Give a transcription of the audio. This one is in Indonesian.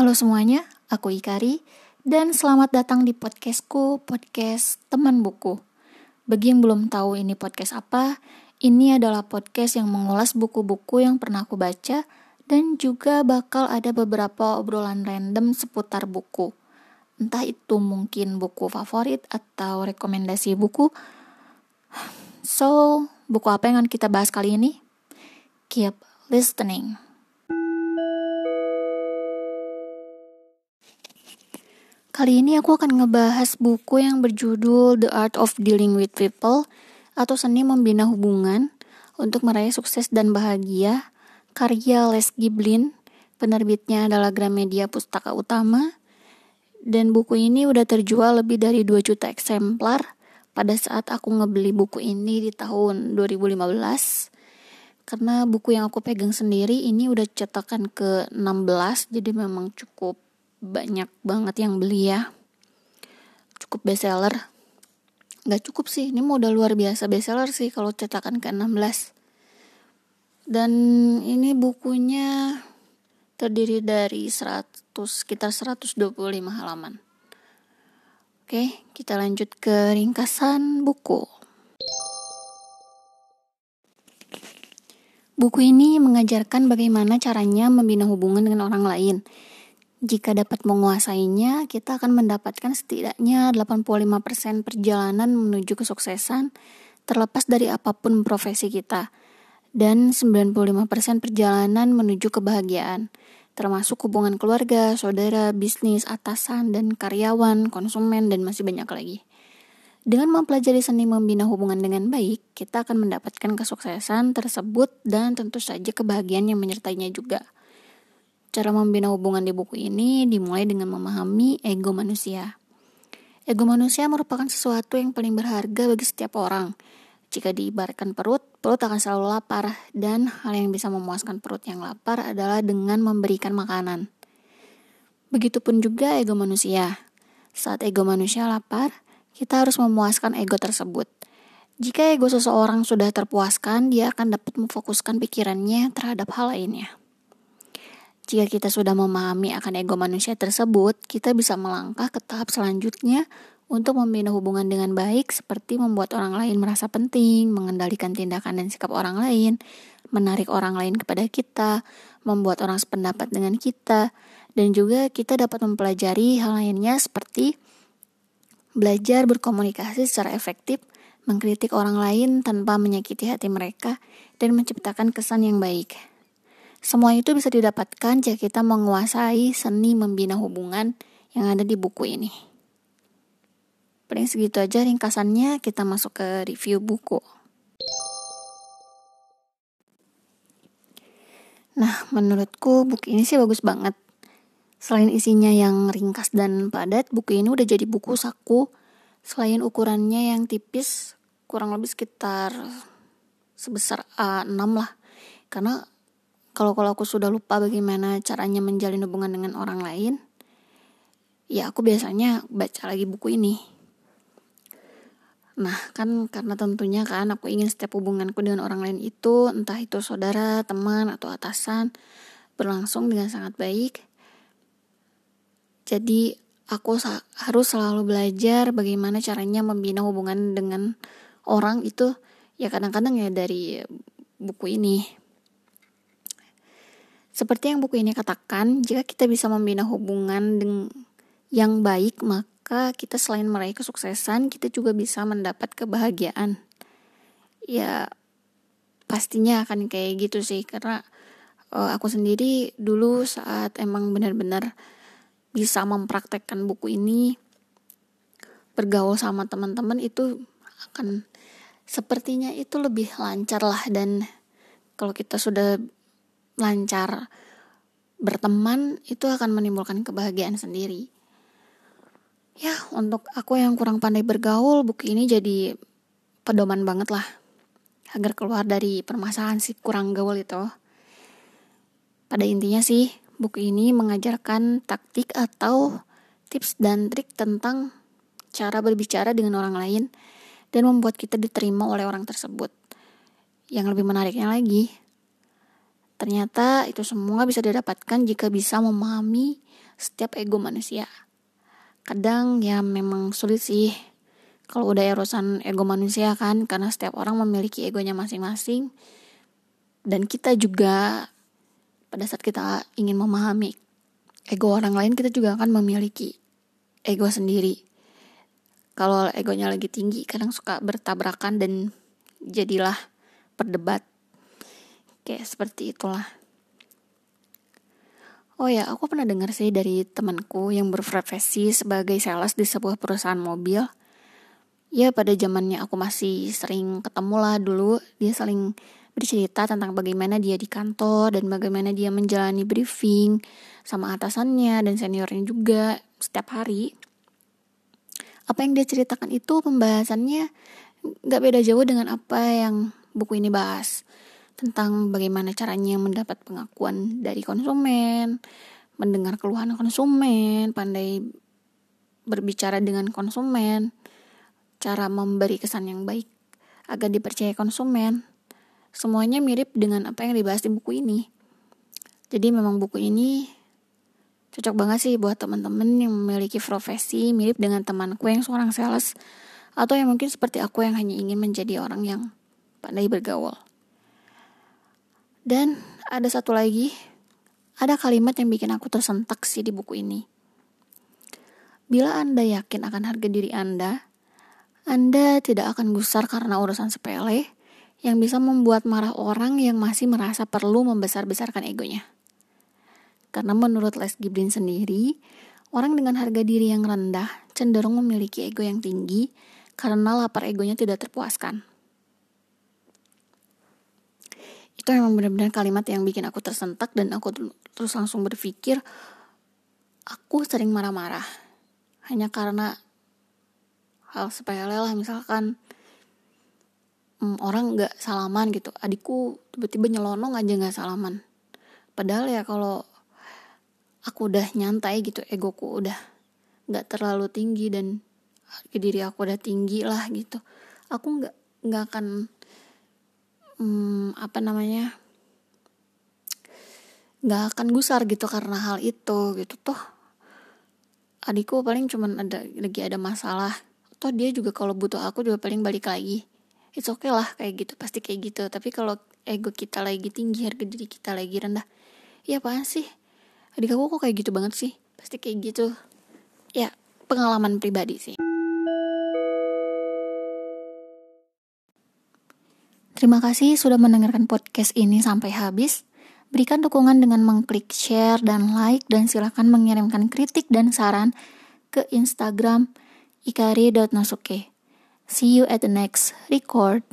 Halo semuanya, aku Ikari dan selamat datang di podcastku, podcast teman buku. Bagi yang belum tahu ini podcast apa, ini adalah podcast yang mengulas buku-buku yang pernah aku baca dan juga bakal ada beberapa obrolan random seputar buku. Entah itu mungkin buku favorit atau rekomendasi buku. So, buku apa yang akan kita bahas kali ini? Keep listening. Kali ini aku akan ngebahas buku yang berjudul The Art of Dealing with People atau Seni Membina Hubungan untuk meraih sukses dan bahagia karya Les Giblin penerbitnya adalah Gramedia Pustaka Utama dan buku ini udah terjual lebih dari 2 juta eksemplar pada saat aku ngebeli buku ini di tahun 2015 karena buku yang aku pegang sendiri ini udah cetakan ke 16 jadi memang cukup banyak banget yang beli ya. Cukup bestseller. Nggak cukup sih ini modal luar biasa bestseller sih kalau cetakan ke 16 dan ini bukunya terdiri dari 100 sekitar 125 halaman. Oke kita lanjut ke ringkasan buku. Buku ini mengajarkan bagaimana caranya membina hubungan dengan orang lain, jika dapat menguasainya, kita akan mendapatkan setidaknya 85% perjalanan menuju kesuksesan terlepas dari apa pun profesi kita dan 95% perjalanan menuju kebahagiaan termasuk hubungan keluarga, saudara, bisnis, atasan, dan karyawan, konsumen, dan masih banyak lagi. Dengan mempelajari seni membina hubungan dengan baik, kita akan mendapatkan kesuksesan tersebut dan tentu saja kebahagiaan yang menyertainya juga. Cara membina hubungan di buku ini dimulai dengan memahami ego manusia. Ego manusia merupakan sesuatu yang paling berharga bagi setiap orang. Jika diibaratkan perut, perut akan selalu lapar, dan hal yang bisa memuaskan perut yang lapar adalah dengan memberikan makanan. Begitupun juga ego manusia. Saat ego manusia lapar, kita harus memuaskan ego tersebut. Jika ego seseorang sudah terpuaskan, dia akan dapat memfokuskan pikirannya terhadap hal lainnya. Jika kita sudah memahami akan ego manusia tersebut, kita bisa melangkah ke tahap selanjutnya untuk membina hubungan dengan baik seperti membuat orang lain merasa penting, mengendalikan tindakan dan sikap orang lain, menarik orang lain kepada kita, membuat orang sependapat dengan kita, dan juga kita dapat mempelajari hal lainnya seperti belajar berkomunikasi secara efektif, mengkritik orang lain tanpa menyakiti hati mereka, dan menciptakan kesan yang baik. Semua itu bisa didapatkan jika kita menguasai seni membina hubungan yang ada di buku ini. Paling segitu aja ringkasannya, kita masuk ke review buku. Nah, menurutku buku ini sih bagus banget. Selain isinya yang ringkas dan padat, buku ini udah jadi buku saku. Selain ukurannya yang tipis, kurang lebih sekitar sebesar A6 lah. Karena kalau kalau aku sudah lupa bagaimana caranya menjalin hubungan dengan orang lain ya aku biasanya baca lagi buku ini. Nah kan karena tentunya kan aku ingin setiap hubunganku dengan orang lain itu entah itu saudara teman atau atasan berlangsung dengan sangat baik. Jadi aku harus selalu belajar bagaimana caranya membina hubungan dengan orang itu. Ya kadang-kadang ya dari buku ini seperti yang buku ini katakan, jika kita bisa membina hubungan yang baik, maka kita selain meraih kesuksesan, kita juga bisa mendapat kebahagiaan. Ya, pastinya akan kayak gitu sih, karena uh, aku sendiri dulu saat emang benar-benar bisa mempraktekkan buku ini, bergaul sama teman-teman itu akan sepertinya itu lebih lancar lah dan kalau kita sudah lancar berteman itu akan menimbulkan kebahagiaan sendiri. Ya, untuk aku yang kurang pandai bergaul, buku ini jadi pedoman banget lah. Agar keluar dari permasalahan si kurang gaul itu. Pada intinya sih, buku ini mengajarkan taktik atau tips dan trik tentang cara berbicara dengan orang lain dan membuat kita diterima oleh orang tersebut. Yang lebih menariknya lagi, Ternyata itu semua bisa didapatkan jika bisa memahami setiap ego manusia. Kadang ya memang sulit sih kalau udah erosan ego manusia kan karena setiap orang memiliki egonya masing-masing. Dan kita juga pada saat kita ingin memahami ego orang lain kita juga akan memiliki ego sendiri. Kalau egonya lagi tinggi kadang suka bertabrakan dan jadilah berdebat kayak seperti itulah Oh ya, aku pernah dengar sih dari temanku yang berprofesi sebagai sales di sebuah perusahaan mobil. Ya pada zamannya aku masih sering ketemu lah dulu, dia saling bercerita tentang bagaimana dia di kantor dan bagaimana dia menjalani briefing sama atasannya dan seniornya juga setiap hari. Apa yang dia ceritakan itu pembahasannya nggak beda jauh dengan apa yang buku ini bahas tentang bagaimana caranya mendapat pengakuan dari konsumen, mendengar keluhan konsumen, pandai berbicara dengan konsumen, cara memberi kesan yang baik agar dipercaya konsumen. Semuanya mirip dengan apa yang dibahas di buku ini. Jadi memang buku ini cocok banget sih buat teman-teman yang memiliki profesi mirip dengan temanku yang seorang sales atau yang mungkin seperti aku yang hanya ingin menjadi orang yang pandai bergaul. Dan ada satu lagi, ada kalimat yang bikin aku tersentak sih di buku ini. Bila Anda yakin akan harga diri Anda, Anda tidak akan gusar karena urusan sepele yang bisa membuat marah orang yang masih merasa perlu membesar-besarkan egonya. Karena menurut Les Giblin sendiri, orang dengan harga diri yang rendah cenderung memiliki ego yang tinggi karena lapar egonya tidak terpuaskan. Itu emang benar-benar kalimat yang bikin aku tersentak dan aku terus langsung berpikir aku sering marah-marah. Hanya karena hal sepele lah misalkan um, orang nggak salaman gitu. Adikku tiba-tiba nyelonong aja nggak salaman. Padahal ya kalau aku udah nyantai gitu egoku udah nggak terlalu tinggi dan diri aku udah tinggi lah gitu aku nggak nggak akan hmm, apa namanya? Nggak akan gusar gitu karena hal itu gitu. Toh adikku paling cuman ada lagi ada masalah. Toh dia juga kalau butuh aku juga paling balik lagi. It's okay lah kayak gitu pasti kayak gitu. Tapi kalau ego kita lagi tinggi harga diri kita lagi rendah ya apaan sih? Adik aku kok kayak gitu banget sih? Pasti kayak gitu. Ya pengalaman pribadi sih Terima kasih sudah mendengarkan podcast ini sampai habis. Berikan dukungan dengan mengklik share dan like dan silahkan mengirimkan kritik dan saran ke Instagram ikari.nasuke. See you at the next record.